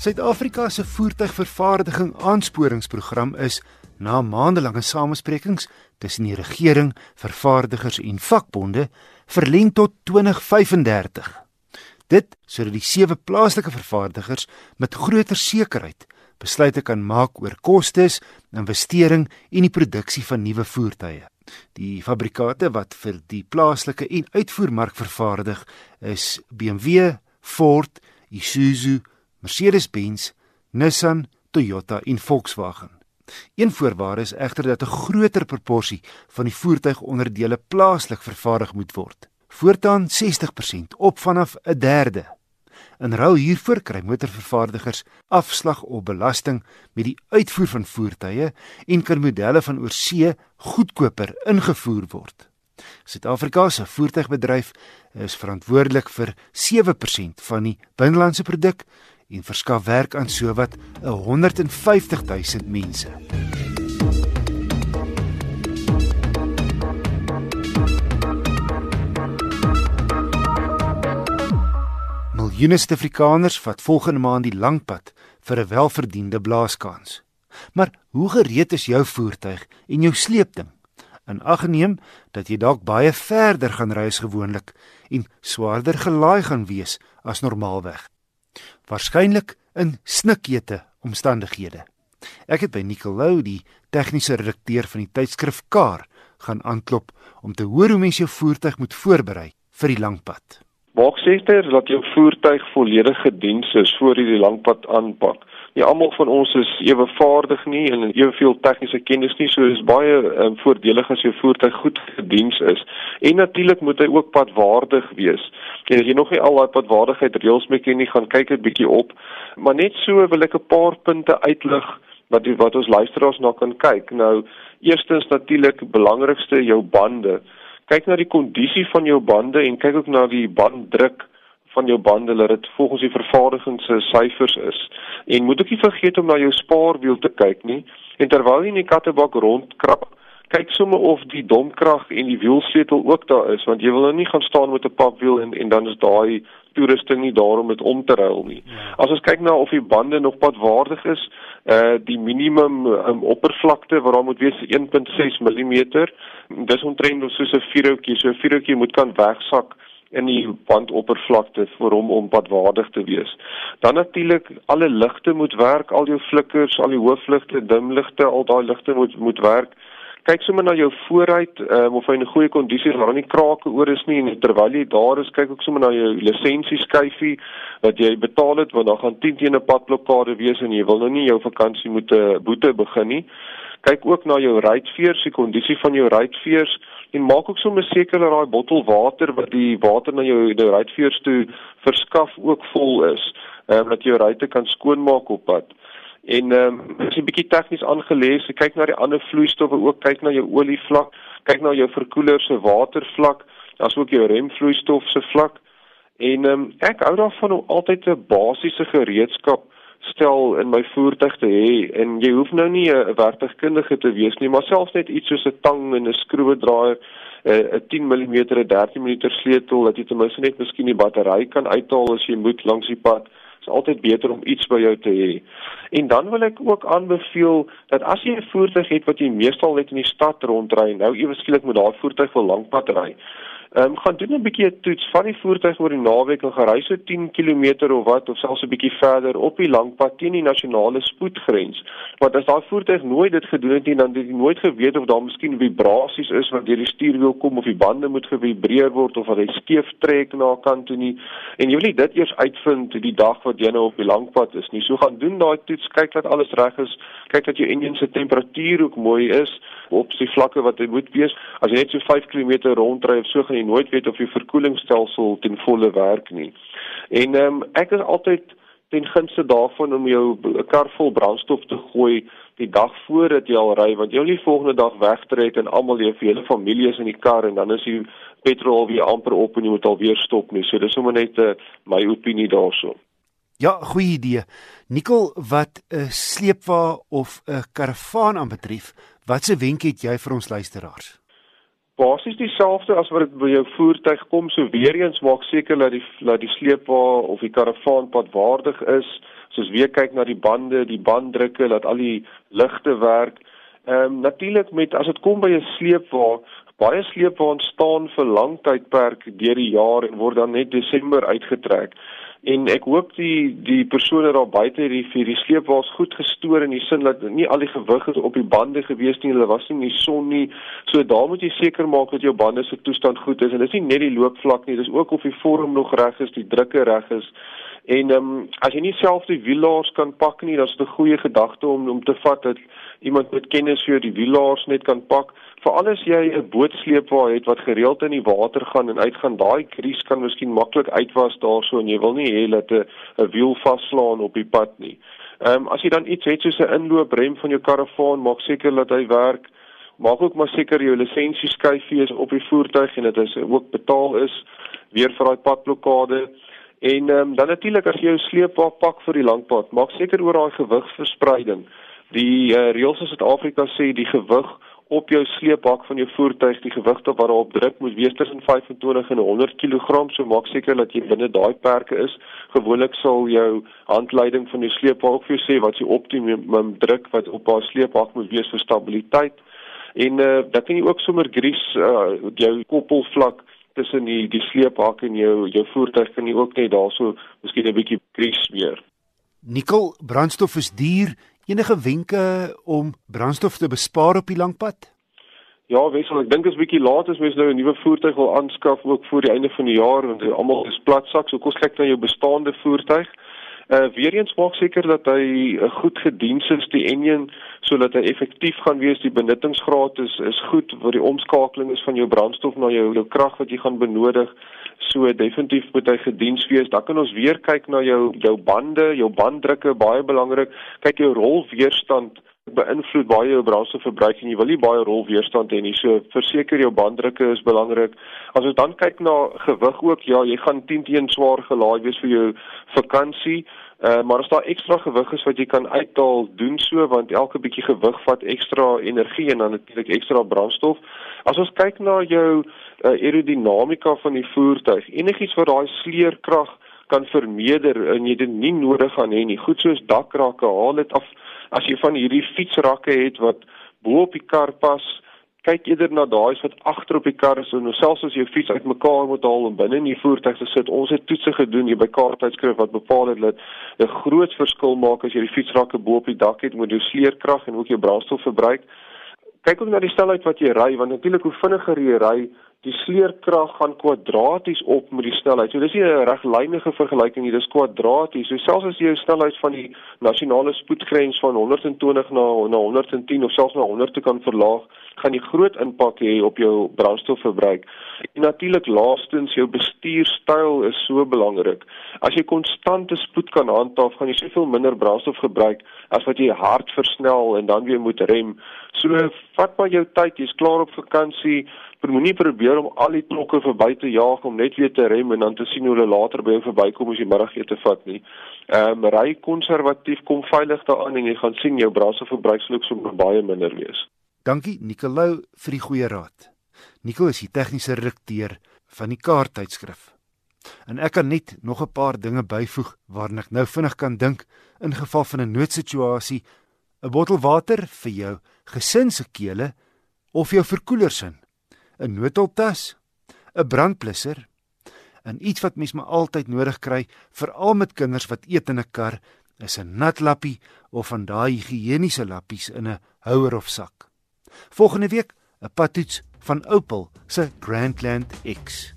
Suid-Afrika se voertuigvervaardiging aansporingsprogram is na maandelange samesprekings tussen die regering, vervaardigers en vakbonde verleng tot 2035. Dit sodat die sewe plaaslike vervaardigers met groter sekerheid besluite kan maak oor kostes, investering en die produksie van nuwe voertuie. Die fabrikate wat vir die plaaslike en uitvoermark vervaardig is BMW, Ford, Isuzu, Mercedes-Benz, Nissan, Toyota en Volkswagen. Een voorwaarde is egter dat 'n groter proporsie van die voertuigonderdele plaaslik vervaardig moet word. Voortaan 60% op vanaf 'n derde. In ruil hiervoor kry motorvervaardigers afslag op belasting met die uitvoer van voertuie en kan modelle van oorsee goedkoper ingevoer word. Suid-Afrika se voertuigbedryf is verantwoordelik vir 7% van die binnelandse produk en verskaf werk aan sowat 150 000 mense. Miljoene Suid-Afrikaners vat volgende maand die lang pad vir 'n welverdiende blaaskans. Maar hoe gereed is jou voertuig en jou sleepding? En agneem dat jy dalk baie verder gaan ry as gewoonlik en swaarder gelaai gaan wees as normaalweg waarskynlik in snikete omstandighede. Ek het by Nicolou, die tegniese redakteur van die tydskrif Kar, gaan aanklop om te hoor hoe mens jou voertuig moet voorberei vir die langpad. Maak seker dat jou voertuig volledig gediens is voor jy die langpad aanpak nie almal van ons is ewe vaardig nie en eweveel tegniese kennis nie, so is baie um, voordelig as jou voertuig goed gediens is. En natuurlik moet hy ook padwaardig wees. En as jy nog nie al daai padwaardigheid reëls mee ken nie, gaan kyk 'n bietjie op. Maar net so wil ek 'n paar punte uitlig wat die, wat ons luisteraars na kan kyk. Nou, eerstens natuurlik belangrikste jou bande. Kyk na die kondisie van jou bande en kyk ook na die banddruk van jou bande dat dit volgens die vervaardiging se syfers is. En moet ook nie vergeet om na jou spaarwiel te kyk nie. En terwyl jy in die kattebak rondkrap, kyk sommer of die domkrag en die wielsleutel ook daar is, want jy wil nou nie gaan staan met 'n papwiel en en dan is daai toerusting nie daar om dit om te ruil nie. As ons kyk na of die bande nog padwaardig is, uh die minimum um, oppervlakte wat daar moet wees 1.6 mm. Dis omtrent soos 'n vierhoutjie, so 'n vierhoutjie moet kan wegsak in die bandoppervlakte vir hom om padwaardig te wees. Dan natuurlik alle ligte moet werk, al jou flikkers, al die hoofligte, dimligte, al daai ligte moet moet werk. Kyk sommer na jou vooruit, um, of hy in 'n goeie kondisie is, waar nie krake oor is nie en terwyl jy daar is, kyk ook sommer na jou lisensieskyfie wat jy betaal het want dan gaan 10 teen 'n padblokkade wees en jy wil nou nie jou vakansie moet 'n uh, boete begin nie. Kyk ook na jou ruitveers, die kondisie van jou ruitveers en maak ook sommer seker dat daai bottel water wat die water na jou nou ruitveers toe verskaf ook vol is, ehm um, dat jou ruitte kan skoonmaak op pad. En ehm um, as jy bietjie tegnies aangelees, kyk na die ander vloeistowwe, ook kyk na jou olievlak, kyk na jou verkoeler se watervlak, daar's ook jou remvloeistof se vlak. En ehm um, ek hou daarvan om altyd 'n basiese gereedskap stel in my voertuig te hê en jy hoef nou nie 'n werktuigkundige te wees nie, maar selfs net iets soos 'n tang en 'n skroewedraaier, 'n 10 mm, 'n 13 mm sleutel dat jy ten minste net miskien die battery kan uithaal as jy moet langs die pad. Dit is altyd beter om iets by jou te hê. En dan wil ek ook aanbeveel dat as jy 'n voertuig het wat jy meestal net in die stad rondry, nou ewe skielik moet daai voertuig vir lankpad ry. Ehm um, gaan doen 'n bietjie 'n toets van die voertuig oor die naweek en gery so 10 km of wat of selfs 'n bietjie verder op die langpad teen die nasionale spoedgrens. Want as daai voertuig nooit dit gedoen het nie, dan het jy nooit geweet of daar miskien vibrasies is wat deur die stuurwiel kom of die bande moet gevibreer word of hy skeef trek na 'n kant toe nie. En jy wil nie dit eers uitvind die dag wat jy nou op die langpad is nie. So gaan doen daai toets, kyk dat alles reg is, kyk dat jou enjin se temperatuur ook mooi is op sy vlakke wat hy moet wees. As jy net so 5 km rondry of so gaan jy nooit weet of die verkoelingsstelsel ten volle werk nie. En ehm um, ek is altyd ten gunste daarvan om jou 'n kar vol brandstof te gooi die dag voordat jy al ry want jy wil nie volgende dag wegtrek en almal jou hele familie is in die kar en dan is die petrol weer amper op en jy moet alweer stop nie. So dis sommer net 'n uh, my opinie daaroor. Ja, goeie idee. Nikkel, wat 'n sleepwa of 'n karavaan aanbetref, watse wenk het jy vir ons luisteraars? basies dieselfde as wat dit by jou voertuig kom. So weer eens maak seker dat die dat die sleepwa of die karavaanpad waardig is. Soos weer kyk na die bande, die banddrukke, dat al die ligte werk. Ehm um, natuurlik met as dit kom by 'n sleepwa, baie sleepwa staan vir lang tydperk deur die jaar en word dan net Desember uitgetrek en ek hoop die die persone daar buite hierdie vir die sleepwaas goed gestoor in die sin dat nie al die gewig is op die bande gewees nie. Hulle was nie in die son nie. So daar moet jy seker maak dat jou bande se toestand goed is. En dis nie net die loopvlak nie dis ook of die vorm nog reg is die drukke reg is en ehm um, as jy nie self die wielaars kan pak nie dan is dit 'n goeie gedagte om om te vat dat iemand met kennis vir die wielaars net kan pak veral as jy 'n bootsleepwa het wat gereeld in die water gaan en uitgaan, daai kries kan miskien maklik uitwas daarso en jy wil nie hê dat 'n 'n wiel vaslaan op die pad nie. Ehm um, as jy dan iets het soos 'n inlooprem van jou karavaan, maak seker dat hy werk. Maak ook maar seker jou lisensie skyfie is op die voertuig en dit is ook betaal is weer vir daai padblokkade. En um, dan natuurlik as jy jou sleepwa pak vir die langpad, maak seker oor daai gewigsverspreiding. Die uh, reëls in Suid-Afrika sê die gewig op jou sleepbak van jou voertuig die gewig wat daarop druk moet wees tussen 25 en 100 kg so maak seker dat jy binne daai perke is gewoonlik sal jou handleiding van die sleepbak ook vir jou sê wat die optimum druk wat op haar sleepbak moet wees vir stabiliteit en uh, dan kan jy ook sommer gries uh, jou koppelvlak tussen die die sleepbak en jou jou voertuig kan jy ook net daarso miskien 'n bietjie gries weer Nikkel brandstof is duur Enige wenke om brandstof te bespaar op die lang pad? Ja, wesel, ek dink dit is bietjie laat as mens nou 'n nuwe voertuig wil aanskaf ook voor die einde van die jaar want almal is platsak, so kos kyk na jou bestaande voertuig. Uh weer eens maak seker dat hy 'n uh, goed gediens is die enjin sodat hy effektief gaan wees. Die benuttingsgraad is is goed vir die omskakeling is van jou brandstof na jou jou krag wat jy gaan benodig. So definitief moet hy gediens wees. Dan kan ons weer kyk na jou jou bande, jou banddrukke baie belangrik. Kyk jou rolweerstand beïnvloed baie jou brandstofverbruik en jy wil nie baie rolweerstand hê nie. So verseker jou banddrukke is belangrik. As ons dan kyk na gewig ook, ja, jy gaan 10 teen swaar gelaai wees vir jou vakansie. Uh, maar as daar ekstra gewig is wat jy kan uithaal, doen so want elke bietjie gewig vat ekstra energie en dan natuurlik ekstra brandstof. As ons kyk na jou uh, aerodinamika van die voertuig. Enigiets wat daai sleerkrag kan vermeerder en jy dit nie nodig gaan hê nie. Goed soos dakrakke, haal dit af. As jy van hierdie fietsrakke het wat bo op die kar pas, kyk eerder na daai wat agter op die kar is en selfs as jy jou fiets uitmekaar moet haal en binne in die voertuig te sit. Ons het toetse gedoen hier by kaarttydskrif wat bepaal het dat 'n groot verskil maak as jy die fietsrakke bo op die dak het met jou sleerkrag en ook jou brandstofverbruik. Kyk ook na die snelheid wat jy ry want natuurlik hoe vinniger jy ry, die sleerkrag gaan kwadraties op met die snelheid. So dis nie 'n reglynige vergelyking nie, dis kwadraties. So selfs as jy jou snelheid van die nasionale spoedgrens van 120 na na 110 of selfs na 100 te kan verlaag, gaan jy groot impak hê op jou brandstofverbruik. En natuurlik laastens jou bestuurstyl is so belangrik. As jy konstante spoed kan handhaaf, gaan jy soveel minder brandstof gebruik as wat jy hard versnel en dan weer moet rem. So vat maar jou tyd, jy's klaar op vakansie, moenie probeer om al die klokke verby te jaag om net weer te rem en dan te sien hoe hulle later by jou verbykom as jy middagete vat nie. Ehm um, ry konservatief, kom veilig daaraan en jy gaan sien jou brandstofverbruik sal ook sommer baie minder wees. Dankie Nicolou vir die goeie raad. Nico is die tegniese redakteur van die kaarttydskrif. En ek kan net nog 'n paar dinge byvoeg waarna ek nou vinnig kan dink in geval van 'n noodsituasie. 'n Bottel water vir jou gesin se kele of jou verkoelersin 'n noodhulptas, 'n brandblusser en iets wat mens maar altyd nodig kry, veral met kinders wat eet in 'n kar, is 'n natlappie of van daai higiëniese lappies in 'n houer of sak. Volgende week 'n patoets van Opel se Grandland X.